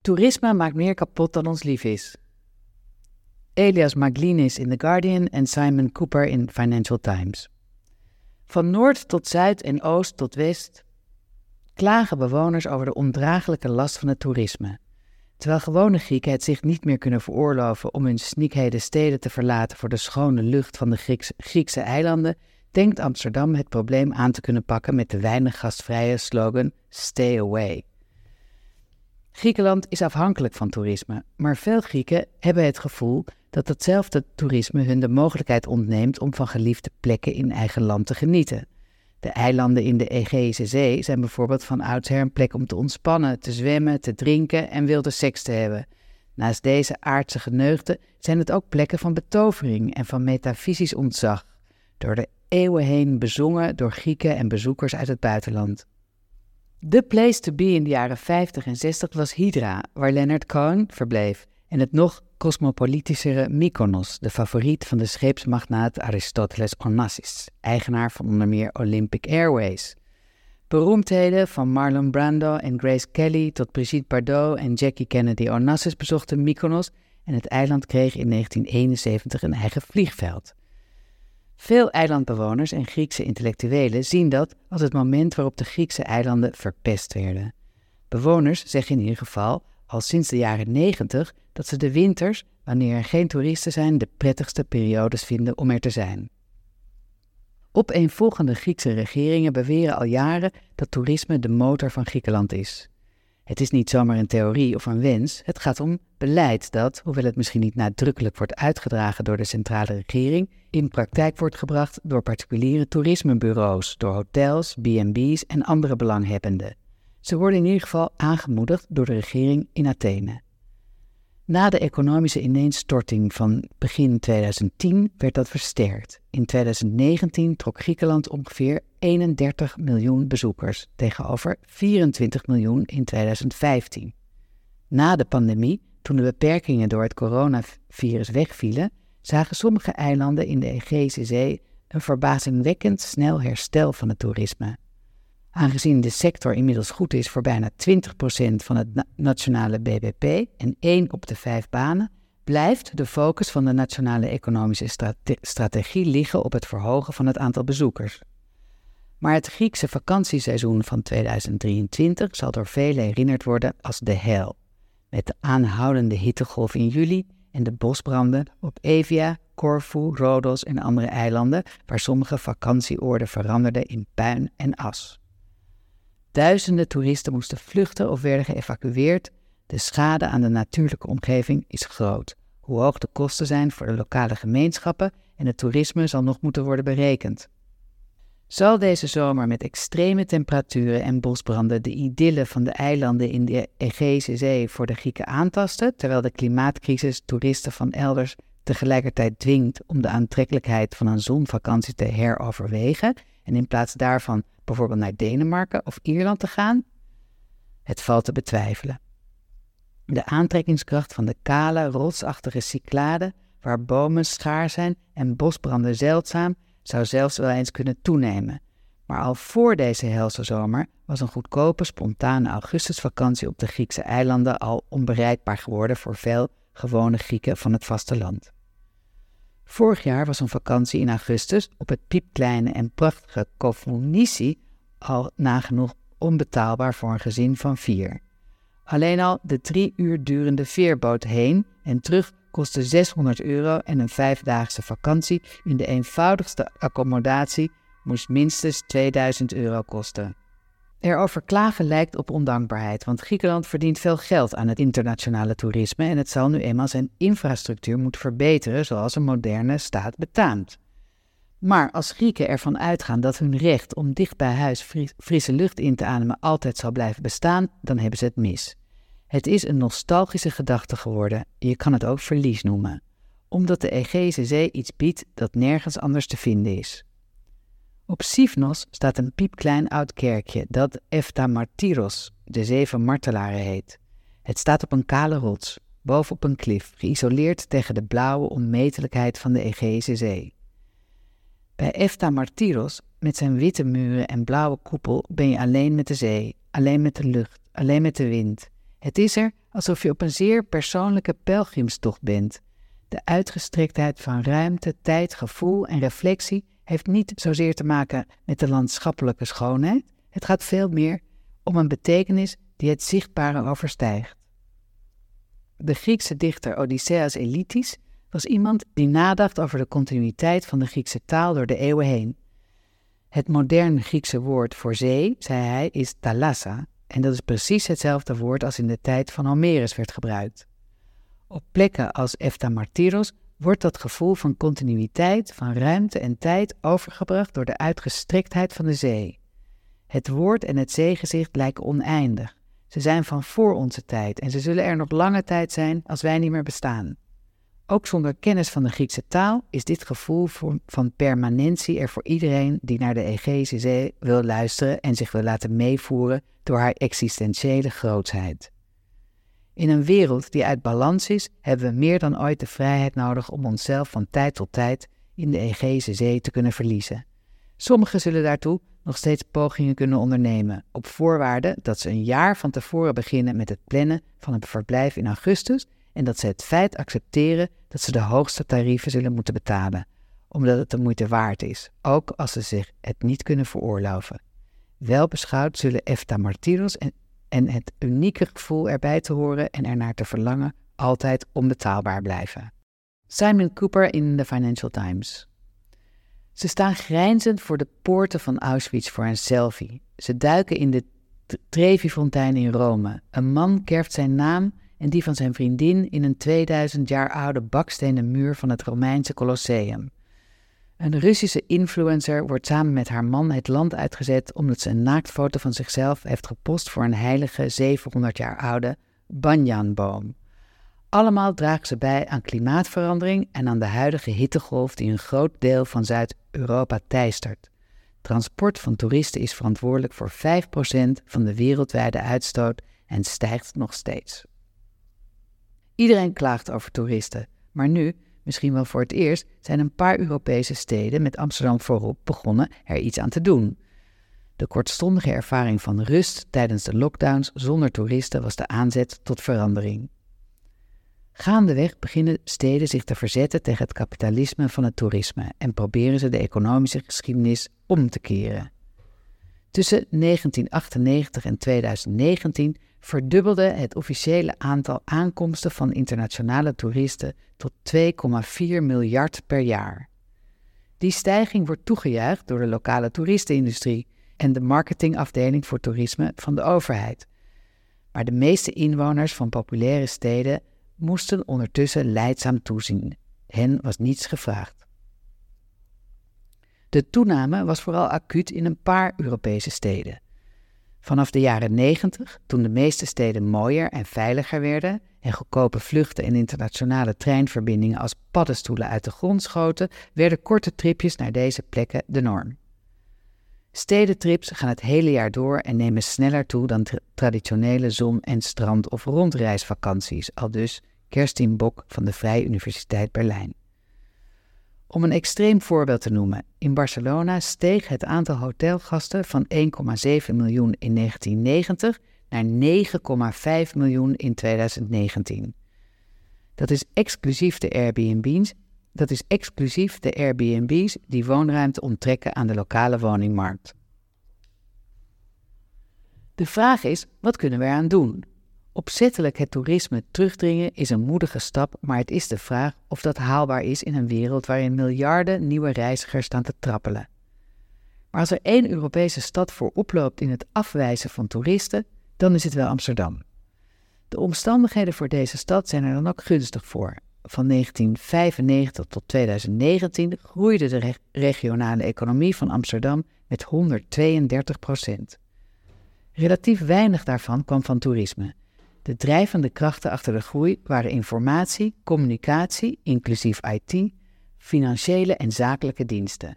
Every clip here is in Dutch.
Toerisme maakt meer kapot dan ons lief is. Elias Maglinis in The Guardian en Simon Cooper in Financial Times. Van noord tot zuid en oost tot west klagen bewoners over de ondraaglijke last van het toerisme. Terwijl gewone Grieken het zich niet meer kunnen veroorloven om hun snikheden steden te verlaten voor de schone lucht van de Griekse eilanden, denkt Amsterdam het probleem aan te kunnen pakken met de weinig gastvrije slogan Stay Away. Griekenland is afhankelijk van toerisme, maar veel Grieken hebben het gevoel dat hetzelfde toerisme hun de mogelijkheid ontneemt om van geliefde plekken in eigen land te genieten. De eilanden in de Egeïsche Zee zijn bijvoorbeeld van oudsher een plek om te ontspannen, te zwemmen, te drinken en wilde seks te hebben. Naast deze aardse geneugten zijn het ook plekken van betovering en van metafysisch ontzag, door de eeuwen heen bezongen door Grieken en bezoekers uit het buitenland. De place to be in de jaren 50 en 60 was Hydra, waar Leonard Cohen verbleef, en het nog cosmopolitischere Mykonos, de favoriet van de scheepsmagnaat Aristoteles Onassis, eigenaar van onder meer Olympic Airways. Beroemdheden van Marlon Brando en Grace Kelly tot Brigitte Bardot en Jackie Kennedy Onassis bezochten Mykonos en het eiland kreeg in 1971 een eigen vliegveld. Veel eilandbewoners en Griekse intellectuelen zien dat als het moment waarop de Griekse eilanden verpest werden. Bewoners zeggen in ieder geval al sinds de jaren 90 dat ze de winters, wanneer er geen toeristen zijn, de prettigste periodes vinden om er te zijn. Opeenvolgende Griekse regeringen beweren al jaren dat toerisme de motor van Griekenland is. Het is niet zomaar een theorie of een wens, het gaat om beleid dat, hoewel het misschien niet nadrukkelijk wordt uitgedragen door de centrale regering, in praktijk wordt gebracht door particuliere toerismebureaus, door hotels, B&B's en andere belanghebbenden. Ze worden in ieder geval aangemoedigd door de regering in Athene. Na de economische ineenstorting van begin 2010 werd dat versterkt. In 2019 trok Griekenland ongeveer 31 miljoen bezoekers tegenover 24 miljoen in 2015. Na de pandemie, toen de beperkingen door het coronavirus wegvielen, zagen sommige eilanden in de Egeïsche Zee een verbazingwekkend snel herstel van het toerisme. Aangezien de sector inmiddels goed is voor bijna 20% van het nationale BBP en 1 op de 5 banen, blijft de focus van de nationale economische strategie liggen op het verhogen van het aantal bezoekers. Maar het Griekse vakantieseizoen van 2023 zal door velen herinnerd worden als de hel, met de aanhoudende hittegolf in juli en de bosbranden op Evia, Corfu, Rhodos en andere eilanden, waar sommige vakantieoorden veranderden in puin en as. Duizenden toeristen moesten vluchten of werden geëvacueerd. De schade aan de natuurlijke omgeving is groot. Hoe hoog de kosten zijn voor de lokale gemeenschappen en het toerisme zal nog moeten worden berekend. Zal deze zomer met extreme temperaturen en bosbranden de idylle van de eilanden in de Egeïsche Zee voor de Grieken aantasten, terwijl de klimaatcrisis toeristen van elders tegelijkertijd dwingt om de aantrekkelijkheid van een zonvakantie te heroverwegen en in plaats daarvan bijvoorbeeld naar Denemarken of Ierland te gaan? Het valt te betwijfelen. De aantrekkingskracht van de kale, rotsachtige Cyclade, waar bomen schaar zijn en bosbranden zeldzaam, zou zelfs wel eens kunnen toenemen. Maar al voor deze helse zomer was een goedkope, spontane augustusvakantie op de Griekse eilanden al onbereikbaar geworden voor veel gewone Grieken van het vasteland. Vorig jaar was een vakantie in augustus op het piepkleine en prachtige Kofounissi al nagenoeg onbetaalbaar voor een gezin van vier. Alleen al de drie uur durende veerboot heen en terug kostte 600 euro en een vijfdaagse vakantie in de eenvoudigste accommodatie moest minstens 2000 euro kosten. Erover klagen lijkt op ondankbaarheid, want Griekenland verdient veel geld aan het internationale toerisme en het zal nu eenmaal zijn infrastructuur moeten verbeteren zoals een moderne staat betaamt. Maar als Grieken ervan uitgaan dat hun recht om dicht bij huis frisse lucht in te ademen altijd zal blijven bestaan, dan hebben ze het mis. Het is een nostalgische gedachte geworden, je kan het ook verlies noemen, omdat de Egeïsche Zee iets biedt dat nergens anders te vinden is. Op Sifnos staat een piepklein oud kerkje dat Efta Martyros, de zeven martelaren heet. Het staat op een kale rots, bovenop een klif, geïsoleerd tegen de blauwe onmetelijkheid van de Egeïsche Zee. Bij Efta Martyros, met zijn witte muren en blauwe koepel, ben je alleen met de zee, alleen met de lucht, alleen met de wind. Het is er alsof je op een zeer persoonlijke pelgrimstocht bent. De uitgestrektheid van ruimte, tijd, gevoel en reflectie heeft niet zozeer te maken met de landschappelijke schoonheid. Het gaat veel meer om een betekenis die het zichtbare overstijgt. De Griekse dichter Odysseus Elitis was iemand die nadacht over de continuïteit van de Griekse taal door de eeuwen heen. Het moderne Griekse woord voor zee, zei hij, is thalassa, en dat is precies hetzelfde woord als in de tijd van Homerus werd gebruikt. Op plekken als Eftamartyros wordt dat gevoel van continuïteit, van ruimte en tijd overgebracht door de uitgestrektheid van de zee. Het woord en het zeegezicht lijken oneindig. Ze zijn van voor onze tijd en ze zullen er nog lange tijd zijn als wij niet meer bestaan. Ook zonder kennis van de Griekse taal is dit gevoel van permanentie er voor iedereen die naar de Egeïsche Zee wil luisteren en zich wil laten meevoeren door haar existentiële grootsheid. In een wereld die uit balans is, hebben we meer dan ooit de vrijheid nodig om onszelf van tijd tot tijd in de Egeïsche Zee te kunnen verliezen. Sommigen zullen daartoe nog steeds pogingen kunnen ondernemen, op voorwaarde dat ze een jaar van tevoren beginnen met het plannen van een verblijf in augustus en dat ze het feit accepteren dat ze de hoogste tarieven zullen moeten betalen, omdat het de moeite waard is, ook als ze zich het niet kunnen veroorloven. Wel beschouwd zullen Efta Martyros en, en het unieke gevoel erbij te horen en ernaar te verlangen altijd onbetaalbaar blijven. Simon Cooper in The Financial Times. Ze staan grijnzend voor de poorten van Auschwitz voor een selfie. Ze duiken in de Trevi-fontein in Rome. Een man kerft zijn naam en die van zijn vriendin in een 2000 jaar oude bakstenen muur van het Romeinse Colosseum. Een Russische influencer wordt samen met haar man het land uitgezet omdat ze een naaktfoto van zichzelf heeft gepost voor een heilige 700 jaar oude banyanboom. Allemaal dragen ze bij aan klimaatverandering en aan de huidige hittegolf die een groot deel van Zuid-Europa teistert. Transport van toeristen is verantwoordelijk voor 5% van de wereldwijde uitstoot en stijgt nog steeds. Iedereen klaagt over toeristen, maar nu, misschien wel voor het eerst, zijn een paar Europese steden met Amsterdam voorop begonnen er iets aan te doen. De kortstondige ervaring van rust tijdens de lockdowns zonder toeristen was de aanzet tot verandering. Gaandeweg beginnen steden zich te verzetten tegen het kapitalisme van het toerisme en proberen ze de economische geschiedenis om te keren. Tussen 1998 en 2019 verdubbelde het officiële aantal aankomsten van internationale toeristen tot 2,4 miljard per jaar. Die stijging wordt toegejuicht door de lokale toeristenindustrie en de marketingafdeling voor toerisme van de overheid. Maar de meeste inwoners van populaire steden moesten ondertussen leidzaam toezien. Hen was niets gevraagd. De toename was vooral acuut in een paar Europese steden. Vanaf de jaren 90, toen de meeste steden mooier en veiliger werden en goedkope vluchten en internationale treinverbindingen als paddenstoelen uit de grond schoten, werden korte tripjes naar deze plekken de norm. Stedentrips gaan het hele jaar door en nemen sneller toe dan traditionele zon- en strand- of rondreisvakanties, al dus Kerstin Bok van de Vrije Universiteit Berlijn. Om een extreem voorbeeld te noemen, in Barcelona steeg het aantal hotelgasten van 1,7 miljoen in 1990 naar 9,5 miljoen in 2019. Dat is exclusief de Airbnb's, dat is exclusief de Airbnb's die woonruimte onttrekken aan de lokale woningmarkt. De vraag is: wat kunnen we eraan doen? Opzettelijk het toerisme terugdringen is een moedige stap, maar het is de vraag of dat haalbaar is in een wereld waarin miljarden nieuwe reizigers staan te trappelen. Maar als er één Europese stad voor oploopt in het afwijzen van toeristen, dan is het wel Amsterdam. De omstandigheden voor deze stad zijn er dan ook gunstig voor. Van 1995 tot 2019 groeide de regionale economie van Amsterdam met 132 procent. Relatief weinig daarvan kwam van toerisme. De drijvende krachten achter de groei waren informatie, communicatie, inclusief IT, financiële en zakelijke diensten.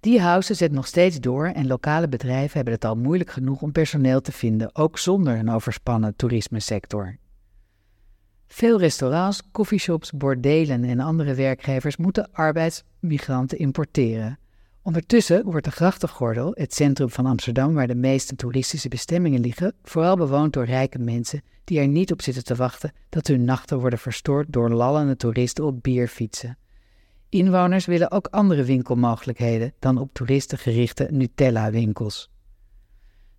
Die house zet nog steeds door en lokale bedrijven hebben het al moeilijk genoeg om personeel te vinden, ook zonder een overspannen toerismesector. Veel restaurants, coffeeshops, bordelen en andere werkgevers moeten arbeidsmigranten importeren. Ondertussen wordt de grachtengordel, het centrum van Amsterdam waar de meeste toeristische bestemmingen liggen, vooral bewoond door rijke mensen die er niet op zitten te wachten dat hun nachten worden verstoord door lallende toeristen op bierfietsen. Inwoners willen ook andere winkelmogelijkheden dan op toeristen gerichte Nutella-winkels.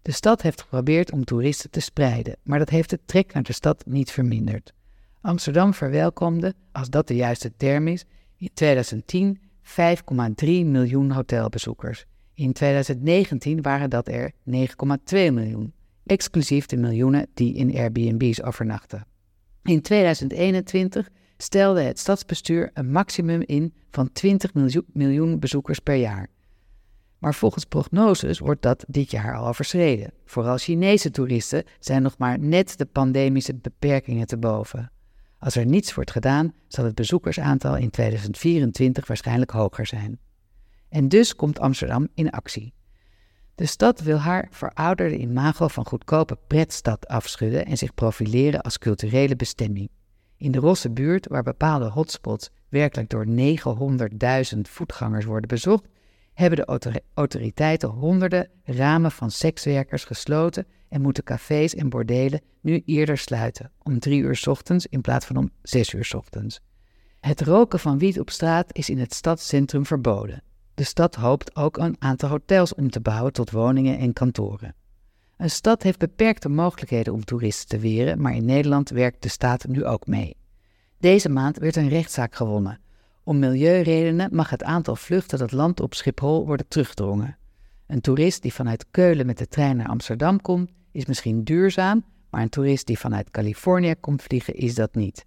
De stad heeft geprobeerd om toeristen te spreiden, maar dat heeft de trek naar de stad niet verminderd. Amsterdam verwelkomde, als dat de juiste term is, in 2010 5,3 miljoen hotelbezoekers. In 2019 waren dat er 9,2 miljoen, exclusief de miljoenen die in Airbnb's overnachten. In 2021 stelde het stadsbestuur een maximum in van 20 miljoen bezoekers per jaar. Maar volgens prognoses wordt dat dit jaar al overschreden. Vooral Chinese toeristen zijn nog maar net de pandemische beperkingen te boven. Als er niets wordt gedaan, zal het bezoekersaantal in 2024 waarschijnlijk hoger zijn. En dus komt Amsterdam in actie. De stad wil haar verouderde imago van goedkope pretstad afschudden en zich profileren als culturele bestemming. In de Rosse buurt, waar bepaalde hotspots werkelijk door 900.000 voetgangers worden bezocht, hebben de autoriteiten honderden ramen van sekswerkers gesloten en moeten cafés en bordelen nu eerder sluiten, om drie uur ochtends in plaats van om zes uur ochtends. Het roken van wiet op straat is in het stadscentrum verboden. De stad hoopt ook een aantal hotels om te bouwen tot woningen en kantoren. Een stad heeft beperkte mogelijkheden om toeristen te weren, maar in Nederland werkt de staat nu ook mee. Deze maand werd een rechtszaak gewonnen. Om milieuredenen mag het aantal vluchten dat land op Schiphol worden teruggedrongen. Een toerist die vanuit Keulen met de trein naar Amsterdam komt, is misschien duurzaam, maar een toerist die vanuit Californië komt vliegen, is dat niet.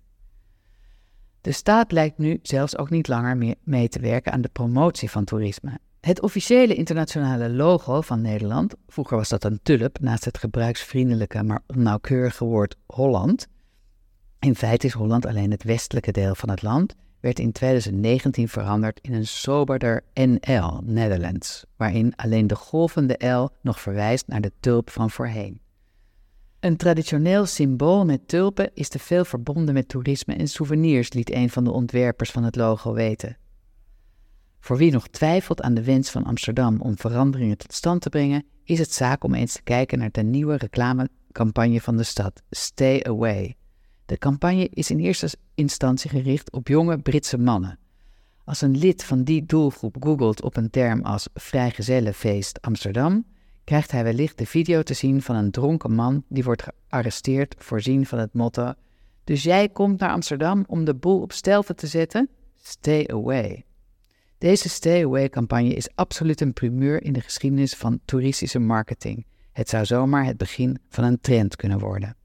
De staat lijkt nu zelfs ook niet langer mee te werken aan de promotie van toerisme. Het officiële internationale logo van Nederland, vroeger was dat een tulp naast het gebruiksvriendelijke maar onnauwkeurige woord Holland. In feite is Holland alleen het westelijke deel van het land, werd in 2019 veranderd in een soberder NL, Netherlands, waarin alleen de golvende L nog verwijst naar de tulp van voorheen. Een traditioneel symbool met tulpen is te veel verbonden met toerisme en souvenirs, liet een van de ontwerpers van het logo weten. Voor wie nog twijfelt aan de wens van Amsterdam om veranderingen tot stand te brengen, is het zaak om eens te kijken naar de nieuwe reclamecampagne van de stad, Stay Away. De campagne is in eerste instantie gericht op jonge Britse mannen. Als een lid van die doelgroep googelt op een term als vrijgezellenfeest Amsterdam, krijgt hij wellicht de video te zien van een dronken man die wordt gearresteerd voorzien van het motto: Dus jij komt naar Amsterdam om de boel op stelte te zetten? Stay away. Deze Stay Away campagne is absoluut een primeur in de geschiedenis van toeristische marketing. Het zou zomaar het begin van een trend kunnen worden.